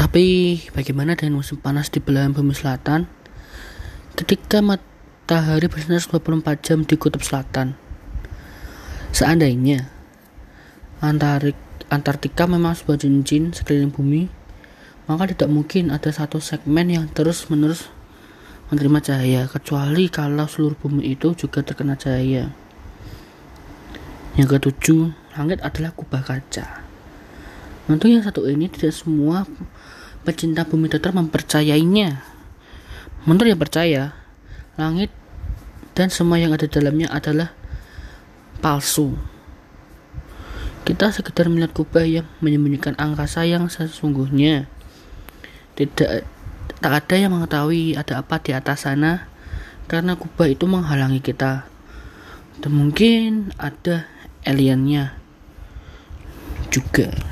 Tapi bagaimana dengan musim panas di belahan bumi selatan? Ketika matahari bersinar 24 jam di kutub selatan. Seandainya Antarik, Antartika memang sebuah cincin sekeliling bumi, maka tidak mungkin ada satu segmen yang terus-menerus menerima cahaya, kecuali kalau seluruh bumi itu juga terkena cahaya. Yang ketujuh, langit adalah kubah kaca. Untuk yang satu ini tidak semua pecinta bumi datar mempercayainya. Menurut yang percaya, langit dan semua yang ada dalamnya adalah palsu. Kita sekedar melihat kubah yang menyembunyikan angkasa yang sesungguhnya. Tidak tak ada yang mengetahui ada apa di atas sana karena kubah itu menghalangi kita. Dan mungkin ada aliennya juga.